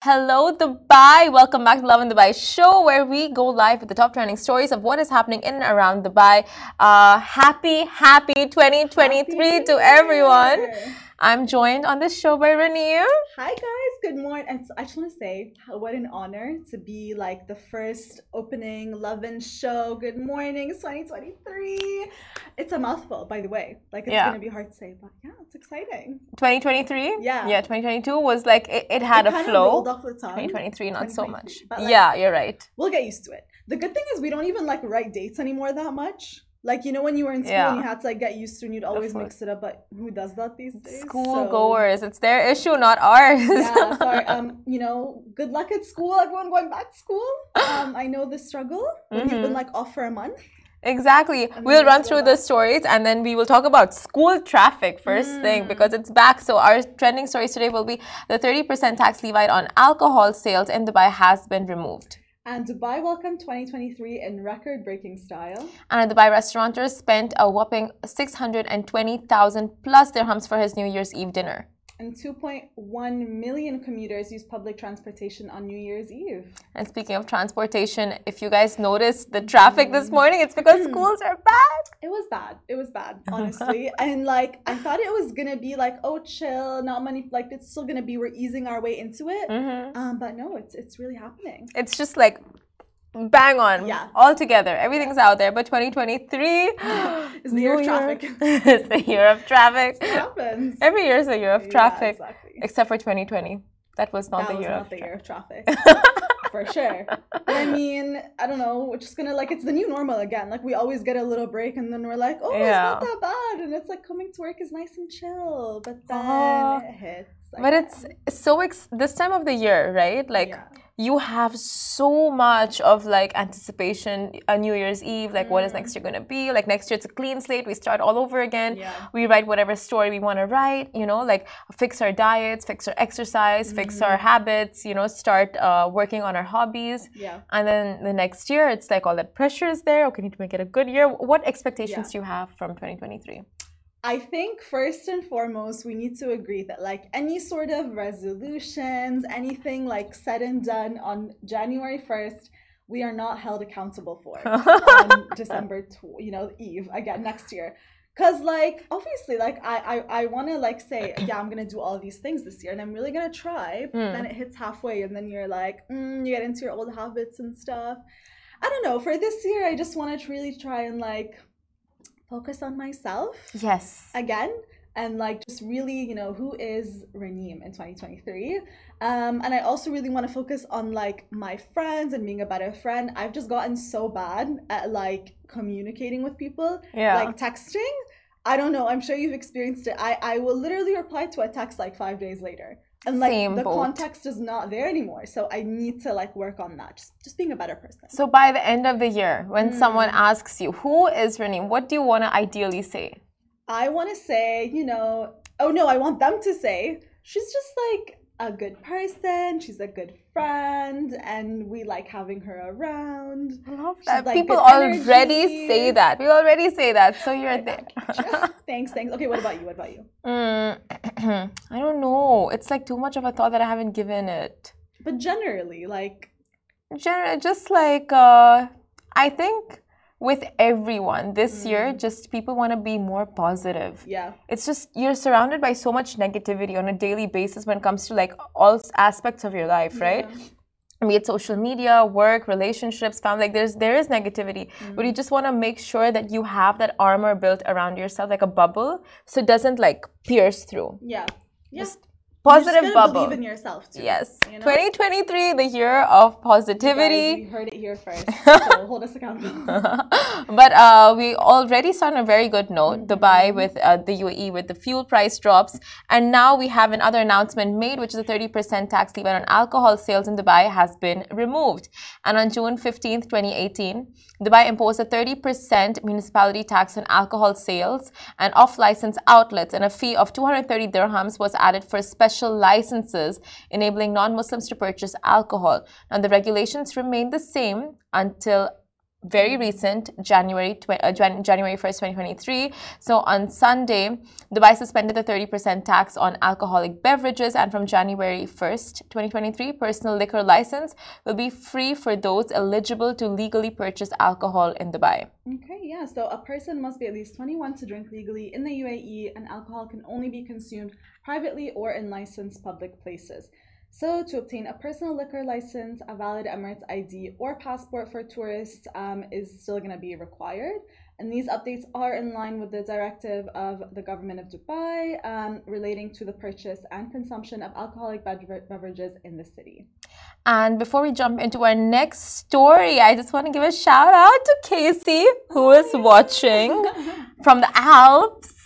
Hello, Dubai. Welcome back to Lovin Dubai show, where we go live with the top trending stories of what is happening in and around Dubai. Uh, happy, happy 2023 happy to everyone. I'm joined on this show by Raneem. Hi guys, good morning. And I just want to say, what an honor to be like the first opening Lovin show. Good morning, 2023. It's a mouthful, by the way. Like it's yeah. gonna be hard to say, but yeah, it's exciting. 2023. Yeah. Yeah. 2022 was like it, it had it a flow. 2023, not so much. Like, yeah, you're right. We'll get used to it. The good thing is we don't even like write dates anymore that much. Like you know when you were in school yeah. and you had to like get used to and you'd always mix it up, but who does that these days? School so, goers, it's their issue, not ours. yeah, sorry. Um, you know, good luck at school, everyone going back to school. Um, I know the struggle when mm-hmm. you've been mm-hmm. like off for a month. Exactly. We'll run through the stories and then we will talk about school traffic first mm. thing because it's back. So, our trending stories today will be the 30% tax levy on alcohol sales in Dubai has been removed. And Dubai welcomed 2023 in record breaking style. And a Dubai restaurateur spent a whopping 620,000 plus dirhams for his New Year's Eve dinner and 2.1 million commuters use public transportation on New Year's Eve. And speaking of transportation, if you guys noticed the traffic this morning, it's because hmm. schools are bad. It was bad. It was bad, honestly. and like, I thought it was gonna be like, oh, chill, not many, like, it's still gonna be, we're easing our way into it. Mm-hmm. Um, but no, it's, it's really happening. It's just like bang on. Yeah. All together. Everything's yeah. out there but 2023 is the year of traffic. It's the year of traffic. It happens. Every year is a year of traffic yeah, exactly. except for 2020 that was not that the was year not of the year of traffic. for sure. I mean i don't know we're just gonna like it's the new normal again. Like we always get a little break and then we're like oh yeah. it's not that bad. And it's like coming to work is nice and chill but then uh, it hits but it's so ex- this time of the year right? Like yeah you have so much of like anticipation a new year's eve like mm. what is next year going to be like next year it's a clean slate we start all over again yeah. we write whatever story we want to write you know like fix our diets fix our exercise mm. fix our mm-hmm. habits you know start uh, working on our hobbies yeah and then the next year it's like all that pressure is there okay need to make it a good year what expectations yeah. do you have from 2023 I think first and foremost, we need to agree that like any sort of resolutions, anything like said and done on January 1st, we are not held accountable for on December, tw- you know, Eve again next year. Cause like obviously like I I, I want to like say yeah I'm gonna do all these things this year and I'm really gonna try. Mm. Then it hits halfway and then you're like mm, you get into your old habits and stuff. I don't know. For this year, I just want to really try and like focus on myself. Yes. Again. And like just really, you know, who is Raneem in 2023? Um, and I also really want to focus on like my friends and being a better friend. I've just gotten so bad at like communicating with people, yeah. like texting. I don't know. I'm sure you've experienced it. I, I will literally reply to a text like five days later and like Same the boat. context is not there anymore so i need to like work on that just, just being a better person so by the end of the year when mm. someone asks you who is Raneem what do you want to ideally say i want to say you know oh no i want them to say she's just like a good person. She's a good friend, and we like having her around. I love that. Like People already energy. say that. People already say that. So you're there. thanks, thanks. Okay, what about you? What about you? Mm, I don't know. It's like too much of a thought that I haven't given it. But generally, like. Generally, just like uh, I think with everyone. This mm. year just people want to be more positive. Yeah. It's just you're surrounded by so much negativity on a daily basis when it comes to like all aspects of your life right? Yeah. be it social media work relationships family like there's there is negativity mm. but you just want to make sure that you have that armor built around yourself like a bubble so it doesn't like pierce through. Yeah. Yeah. Just positive you bubble. Believe in yourself too. Yes. You know? 2023, the year of positivity. You, guys, you heard it here first. so hold us accountable. but uh, we already saw on a very good note mm-hmm. Dubai with uh, the UAE with the fuel price drops, and now we have another announcement made, which is a 30% tax levy on alcohol sales in Dubai has been removed. And on June 15th, 2018. Dubai imposed a 30% municipality tax on alcohol sales and off license outlets, and a fee of 230 dirhams was added for special licenses enabling non Muslims to purchase alcohol. Now, the regulations remain the same until very recent, January tw- uh, Jan- January 1st, 2023. So on Sunday, Dubai suspended the 30% tax on alcoholic beverages, and from January 1st, 2023, personal liquor license will be free for those eligible to legally purchase alcohol in Dubai. Okay, yeah. So a person must be at least 21 to drink legally in the UAE, and alcohol can only be consumed privately or in licensed public places. So, to obtain a personal liquor license, a valid Emirates ID, or passport for tourists um, is still going to be required. And these updates are in line with the directive of the government of Dubai um, relating to the purchase and consumption of alcoholic beverages in the city. And before we jump into our next story, I just want to give a shout out to Casey, who is watching from the Alps.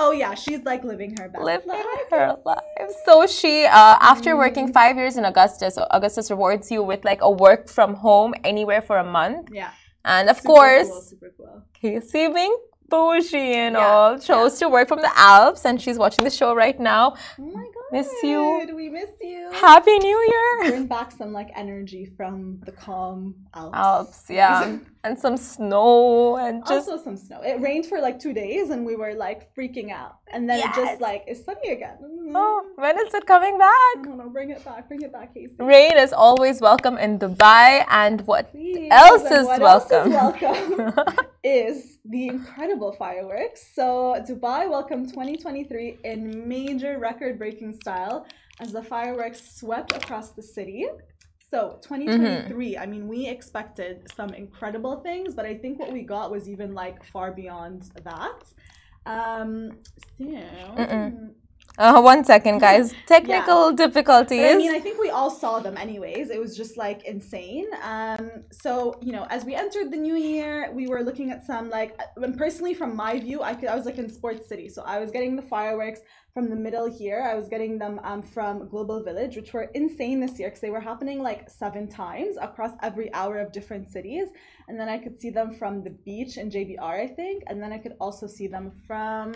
Oh yeah, she's like living her best living life. her life. So she, uh, after working five years in Augustus, so Augustus rewards you with like a work from home anywhere for a month. Yeah. And of Super course, cool, super cool. Casey being bougie and Yeah, all, chose to work from the Alps, and she's watching the show right now. Oh my god. Miss you. We miss you. Happy New Year! Bring back some like energy from the calm Alps. Alps, yeah, and some snow and just also some snow. It rained for like two days and we were like freaking out. And then it just like it's sunny again. Mm-hmm. oh, when is it coming back? No, no, bring it back, bring it back, Casey. Rain is always welcome in Dubai, and what Please. else And is what welcome? Else is welcome is the incredible fireworks. So Dubai welcomed 2023 in major record-breaking style as the fireworks swept across the city. So 2023, I mean, we expected some incredible things, but I think what we got was even like far beyond that. Um, so, Mm-mm. Uh, one second, guys. Technical difficulties. but I mean, I think we all saw them anyways. It was just like insane. Um, so you know, as we entered the new year, we were looking at some like, when personally from my view, I could I was like in Sports City, so I was getting the fireworks from the middle here. I was getting them um, from Global Village, which were insane this year because they were happening like seven times across every hour of different cities. And then I could see them from the beach in JBR, I think. And then I could also see them from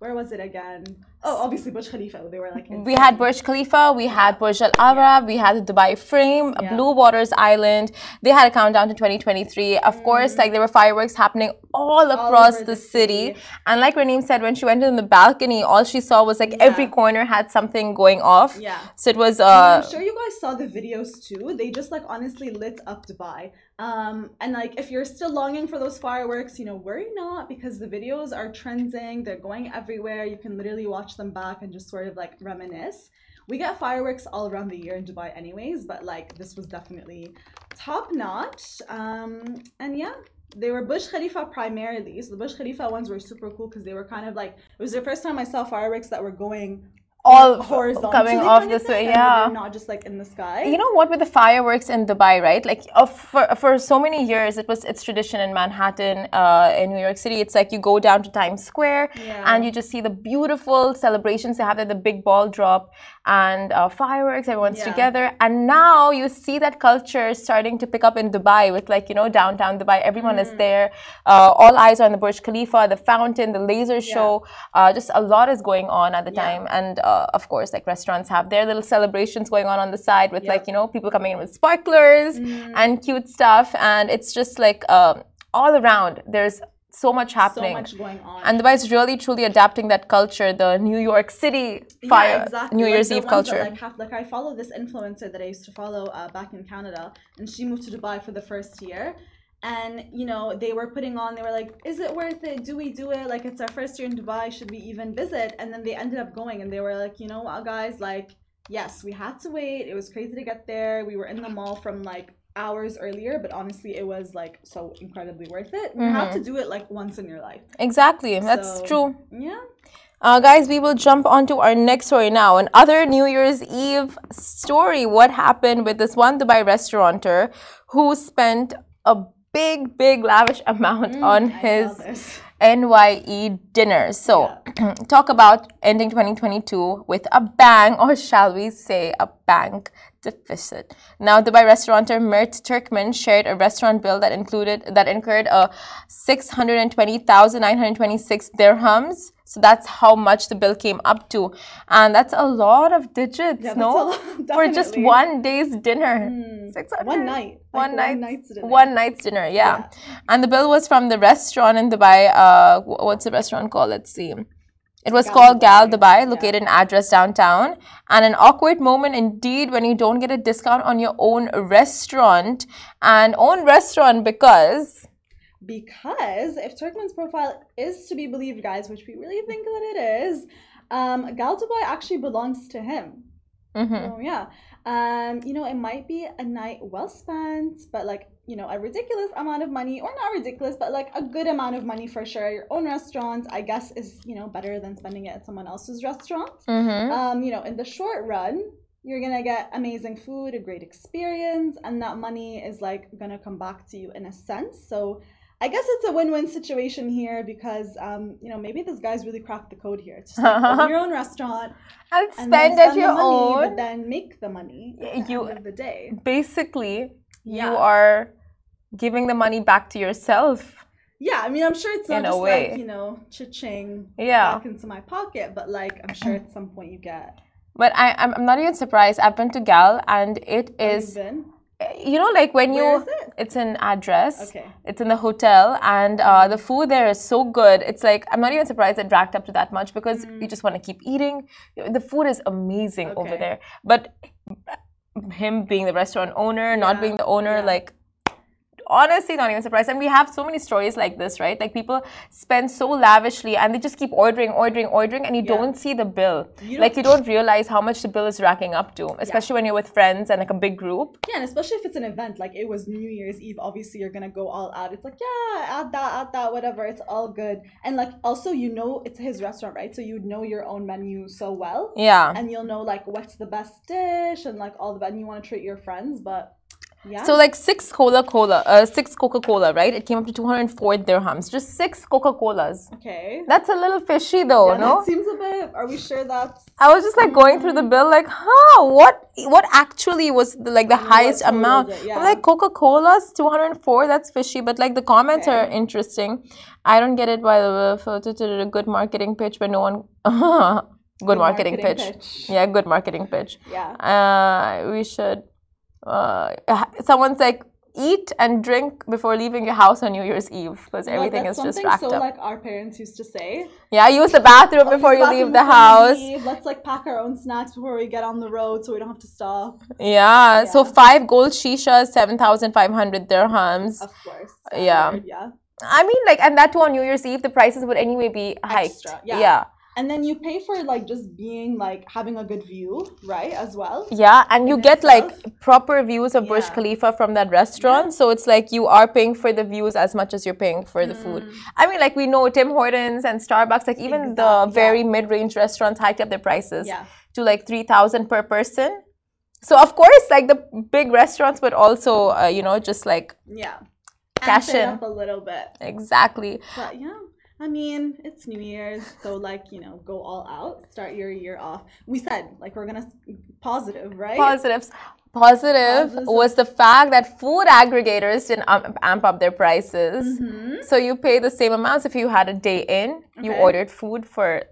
where was it again? Oh, obviously Burj Khalifa. They were like we had Burj Khalifa, we had Burj Al Arab, we had the Dubai Frame, Yeah. Blue Waters Island. They had a countdown to 2023. Of course, like there were fireworks happening all across over the, the city. city. And like Raneem said, when she went in the balcony, all she saw was like every corner had something going off. Yeah. So it was And uh I'm sure you guys saw the videos too. They just like honestly lit up Dubai. Um, and like if you're still longing for those fireworks, you know, worry not because the videos are trending. They're going everywhere. You can literally watch them back and just sort of like reminisce. We get fireworks all around the year in Dubai, anyways, but like this was definitely top notch. Um, and yeah, they were Burj Khalifa primarily. So the Burj Khalifa ones were super cool because they were kind of like it was the first time I saw fireworks that were going all horizontal coming off this way. Yeah. not just like in the sky. You know what? With the fireworks in Dubai, right? Like uh, for for so many years, it was it's tradition in Manhattan, uh, in New York City. It's like you go down to Times Square Yeah. and you just see the beautiful celebrations they have there, the big ball drop and uh, fireworks. Everyone's Yeah. together, and now you see that culture starting to pick up in Dubai with like you know downtown Dubai. Everyone Mm. is there. Uh, all eyes are on the Burj Khalifa, the fountain, the laser show. Uh, just a lot is going on at the Yeah. time, and uh, of course, like restaurants have their little celebrations going on on the side with Yep. like you know people coming in with sparklers Mm. and cute stuff, and it's just like um, all around. There's so much happening. So much going on. and Dubai is really truly adapting that culture, the New York City fire, yeah, exactly. New Like Year's Eve that, culture. like, have, like I follow this influencer that I used to follow uh, back in Canada, and she moved to Dubai for the first year. And you know they were putting on. They were like, "Is it worth it? Do we do it? Like it's our first year in Dubai. Should we even visit?" And then they ended up going, and they were like, "You know what, guys? Like, yes, we had to wait. It was crazy to get there. We were in the mall from like hours earlier, but honestly, it was like so incredibly worth it. You have to do it like once in your life. Exactly, that's So- true. Yeah. Uh, guys, we will jump on to our next story now. Another New Year's Eve story. What happened with this one Dubai restaurateur who spent a big, big, lavish amount on Mm, I his. NYE dinner. So, talk about ending 2022 with a bang, or shall we say a bank deficit. Now, Dubai restaurateur Mert Turkman shared a restaurant bill that included that incurred a 620,926 dirhams. So that's how much the bill came up to, and that's a lot of digits, Yeah, no, lot, for just one day's dinner. 600 one night. Like one night night's dinner. one night's dinner yeah. Yeah. and the bill was from the restaurant in dubai uh what's the restaurant called let's see it was Gal called gal Dubai, dubai yeah. located in address downtown and an awkward moment indeed when you don't get a discount on your own restaurant and own restaurant because Because if Turkmen's profile is to be believed, guys, which we really think that it is, um, Gal Dubai actually belongs to him. Mhm. Oh yeah. Um, you know, it might be a night well spent, but like, you know, a ridiculous amount of money, or not ridiculous, but like a good amount of money for sure. Your own restaurant, I guess, is, you know, better than spending it at someone else's restaurant. Mhm. Um, you know, in the short run, you're gonna get amazing food, a great experience, and that money is like gonna come back to you in a sense. So I guess it's a win-win situation here because um, you know, maybe this guy's really cracked the code here. It's just like, own your own restaurant and and spend at your money, own but then make the money at Y- the you- end of the day. basically Yeah. you are giving the money back to yourself Yeah, I mean, I'm sure it's not In just way. like you know, cha-ching Yeah. back into my pocket, but like I'm sure at some point you get. but I, I'm, I'm not even surprised i've been to gal and it is Even. you know like when you, it? it's an address Okay. it's in the hotel and uh, the food there is so good it's like i'm not even surprised it racked up to that much because you just want to keep eating the food is amazing over Mm. There but him being the restaurant owner not being the owner yeah. like honestly not even surprised and we have so many stories like this right like people spend so lavishly and they just keep ordering ordering ordering and you Yeah. don't see the bill You like you don't realize how much the bill is racking up to especially when you're with friends and like a big group Yeah, and especially if it's an event, like it was New Year's Eve, obviously you're gonna go all out. It's like, yeah, add that, add that, whatever, it's all good. And like also you know it's his restaurant, right? So you know your own menu so well. yeah And you'll know like what's the best dish and like all the and you want to treat your friends, but yeah. So like six Cola Cola, uh, six Coca Cola, right? It came up to 204 dirhams. Just six Coca Colas. okay. That's a little fishy though, yeah, no? seems a bit are we sure that's I was just like going through the bill, like, huh, what what actually was the, like the highest amount? it? Yeah. like Coca Cola's 204, that's fishy, but like the comments are Okay. interesting. I don't get it by the way. Good marketing pitch, but no one. good, marketing, pitch. Yeah, good marketing pitch. Yeah. Uh, we should. Uh, someone's like eat and drink before leaving your house on New Year's Eve because everything is just racked so up. like our parents used to say. yeah, use the bathroom before you bathroom leave the house. leave. Let's like pack our own snacks before we get on the road so we don't have to stop. Yeah. So five gold shishas, seven thousand five hundred dirhams. Of course. Yeah. Yeah. I mean, like, and that too on New Year's Eve, the prices would anyway be hiked. Extra, yeah. yeah. And then you pay for like just being like having a good view, right? As well. Yeah, and you in get like proper views of Burj Khalifa from that restaurant. So it's like you are paying for the views as much as you're paying for the food. Mm. I mean, like we know Tim Hortons and Starbucks, like even the Exact- yeah. very mid range restaurants hiked up their prices Yeah. to like 3000 per person. So, of course, like the big restaurants but also, uh, you know, just like Yeah. Cash in. up a little bit. exactly. But yeah. I mean, it's New Year's, so like, you know, go all out, start your year off. We said, like, we're gonna positive, right? Positives. Positive Positives. was the fact that food aggregators didn't amp up their prices. Mhm. So you pay the same amounts if you had a day in, you ordered food for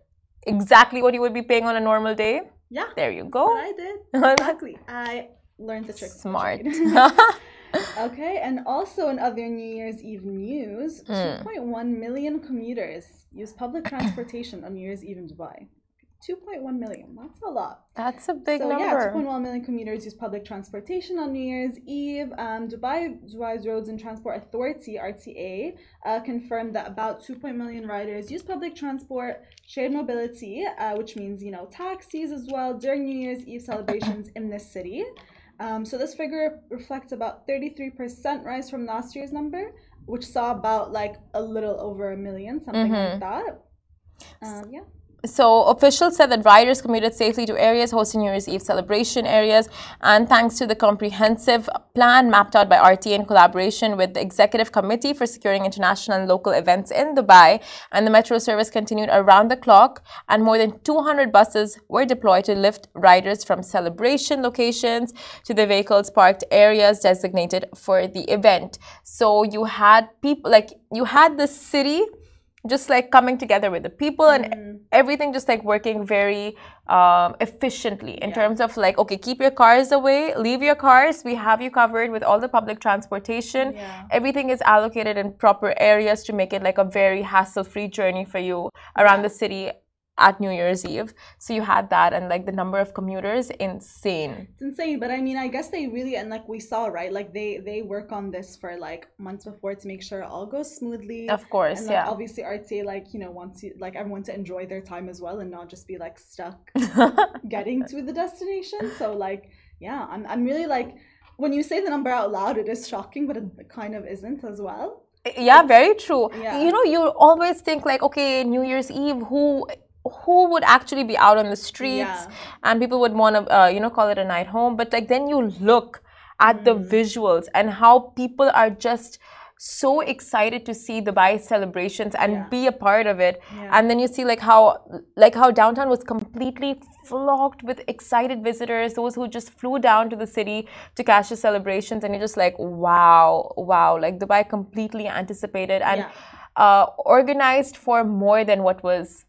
exactly what you would be paying on a normal day. Yeah. There you go. I did. Exactly. I learned the trick. Smart. okay, and also in other New Year's Eve news, Mm. 2.1 million commuters use public transportation on New Year's Eve in Dubai. 2.1 million. That's a lot. That's a big so yeah, 2.1 million commuters use public transportation on New Year's Eve. Um, Dubai Dubai's Roads and Transport Authority (RTA) uh, confirmed that about 2. million riders use public transport, shared mobility, uh, which means you know taxis as well during New Year's Eve celebrations in this city. Um, so this figure reflects about 33% rise from last year's number, which saw about like a little over a million, something Mm-hmm. like that. Um, yeah. So officials said that riders commuted safely to areas hosting New Year's Eve celebration areas, and thanks to the comprehensive plan mapped out by RTA in collaboration with the Executive Committee for Securing International and Local Events in Dubai, and the metro service continued around the clock, and more than 200 buses were deployed to lift riders from celebration locations to the vehicles parked areas designated for the event. So you had people like you had the city just like coming together with the people and Mm. everything just like working very um, efficiently in Yeah. terms of like okay keep your cars away leave your cars we have you covered with all the public transportation Yeah. everything is allocated in proper areas to make it like a very hassle free journey for you around the city at new year's eve so you had that and like the number of commuters insane It's insane, but I mean, I guess they really and like we saw, right? Like they they work on this for like months before to make sure it all goes smoothly. of course and like, yeah obviously RTA like you know wants you like everyone to enjoy their time as well and not just be like stuck getting to the destination. So like yeah, I'm I'm really like when you say the number out loud, it is shocking, but it kind of isn't as well. yeah very true Yeah. you know you always think like okay new year's eve who who would actually be out on the streets Yeah. and people would want to uh, you know call it a night home but like then you look at the Mm. visuals and how people are just so excited to see the Dubai celebrations and Yeah. be a part of it Yeah. and then you see like how like how downtown was completely flocked with excited visitors those who just flew down to the city to catch the celebrations and you're just like wow wow like Dubai completely anticipated and Yeah. uh, organized for more than what was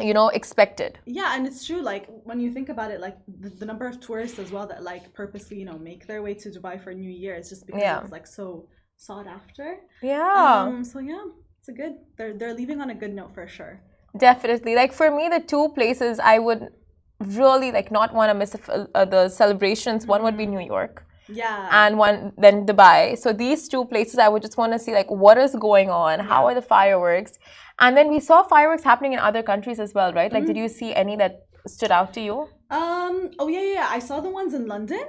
you know expected Yeah, and it's true. Like when you think about it, like the, the number of tourists as well that like purposely, you know, make their way to Dubai for New Year is just because Yeah. it's like so sought after. yeah Um, so yeah, it's a good. They're they're leaving on a good note for sure. Definitely. Like for me, the two places I would really like not want to miss uh, the celebrations. One would be New York, Yeah. and one then Dubai. So these two places, I would just want to see like what is going on. How are the fireworks? And then we saw fireworks happening in other countries as well, right? Like, did you see any that stood out to you? um. Oh yeah, yeah. yeah. I saw the ones in London.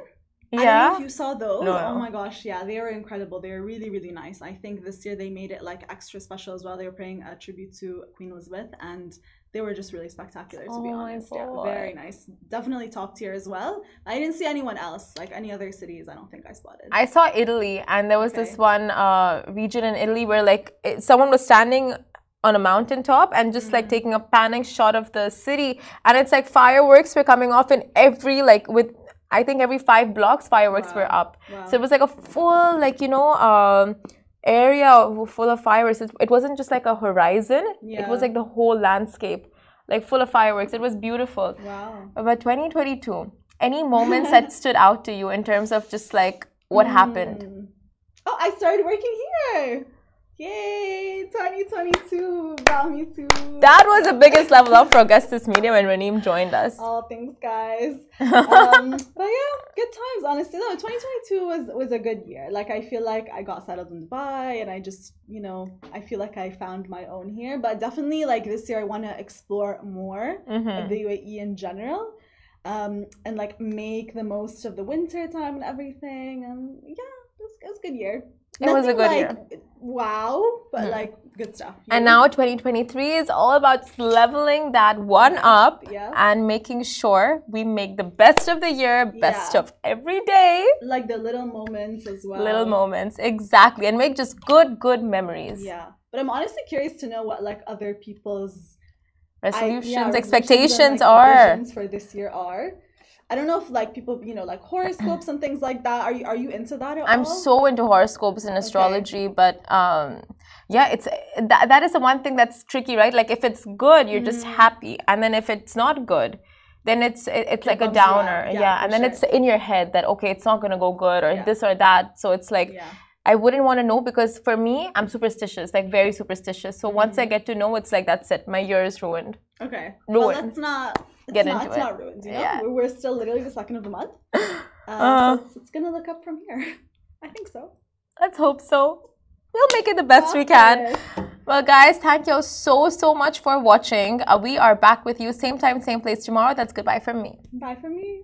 I don't know Yeah. if you saw those. No, Oh my gosh, yeah, they were incredible. They were really, really nice. I think this year they made it like extra special as well. They were paying a tribute to Queen Elizabeth, and they were just really spectacular. To be Oh my honest, yeah, very nice. Definitely top tier as well. I didn't see anyone else like any other cities. I don't think I spotted. I saw Italy, and there was this one uh, region in Italy where like it, someone was standing on a mountaintop and just Mm. like taking a panning shot of the city, and it's like fireworks were coming off in every like with I think every five blocks fireworks were up. Wow. So it was like a full like you know um, area full of fireworks. It, it wasn't just like a horizon; it was like the whole landscape, like full of fireworks. It was beautiful. wow. But 2022, any moments that stood out to you in terms of just like what happened? Mm. Oh, I started working here. Yay, 2022 brought me to. That was the biggest level up for Augustus Media when Raneem joined us. Oh, thanks, guys. um, but yeah, good times. Honestly, no, 2022 was was a good year. Like I feel like I got settled in Dubai, and I just, you know, I feel like I found my own here. But definitely, like this year, I want to explore more Mhm. of the UAE in general, um, and like make the most of the winter time and everything. And yeah, it was, it was a good year. It was a good like, year. Wow, but Mhm. like good stuff. And you? now 2023 is all about leveling that one up yeah, and making sure we make the best of the year, best Yeah. of every day, like the little moments as well. little moments. Exactly. And make just good, good memories. Yeah, but I'm honestly curious to know what like other people's I- Resolutions, yeah, resolutions and, expectations like, are. for this year are. I don't know if like people, you know, like horoscopes and things like that. Are you are you into that at I'm all? so into horoscopes and astrology, but um, yeah, it's that, that is the one thing that's tricky, right? Like if it's good, you're just Mm. happy, and then if it's not good, then it's it, it's It like a bums you out. downer, Yeah, yeah, and then sure. it's in your head that okay, it's not gonna go good or Yeah. this or that. So it's like yeah, I wouldn't want to know because for me, I'm superstitious, like very superstitious. So once Mm-hmm. I get to know, it's like that's it, my year is ruined. okay. Well, Ruined. let's not it's Get not, into it's it. not ruined. You know, Yeah. we're, still literally the second of the month. Uh, Uh. so it's, it's gonna look up from here. I think so. Let's hope so. We'll make it the best we can. Well, guys, thank you so, so much for watching. Uh, we are back with you same time, same place tomorrow. That's goodbye from me. Bye from me.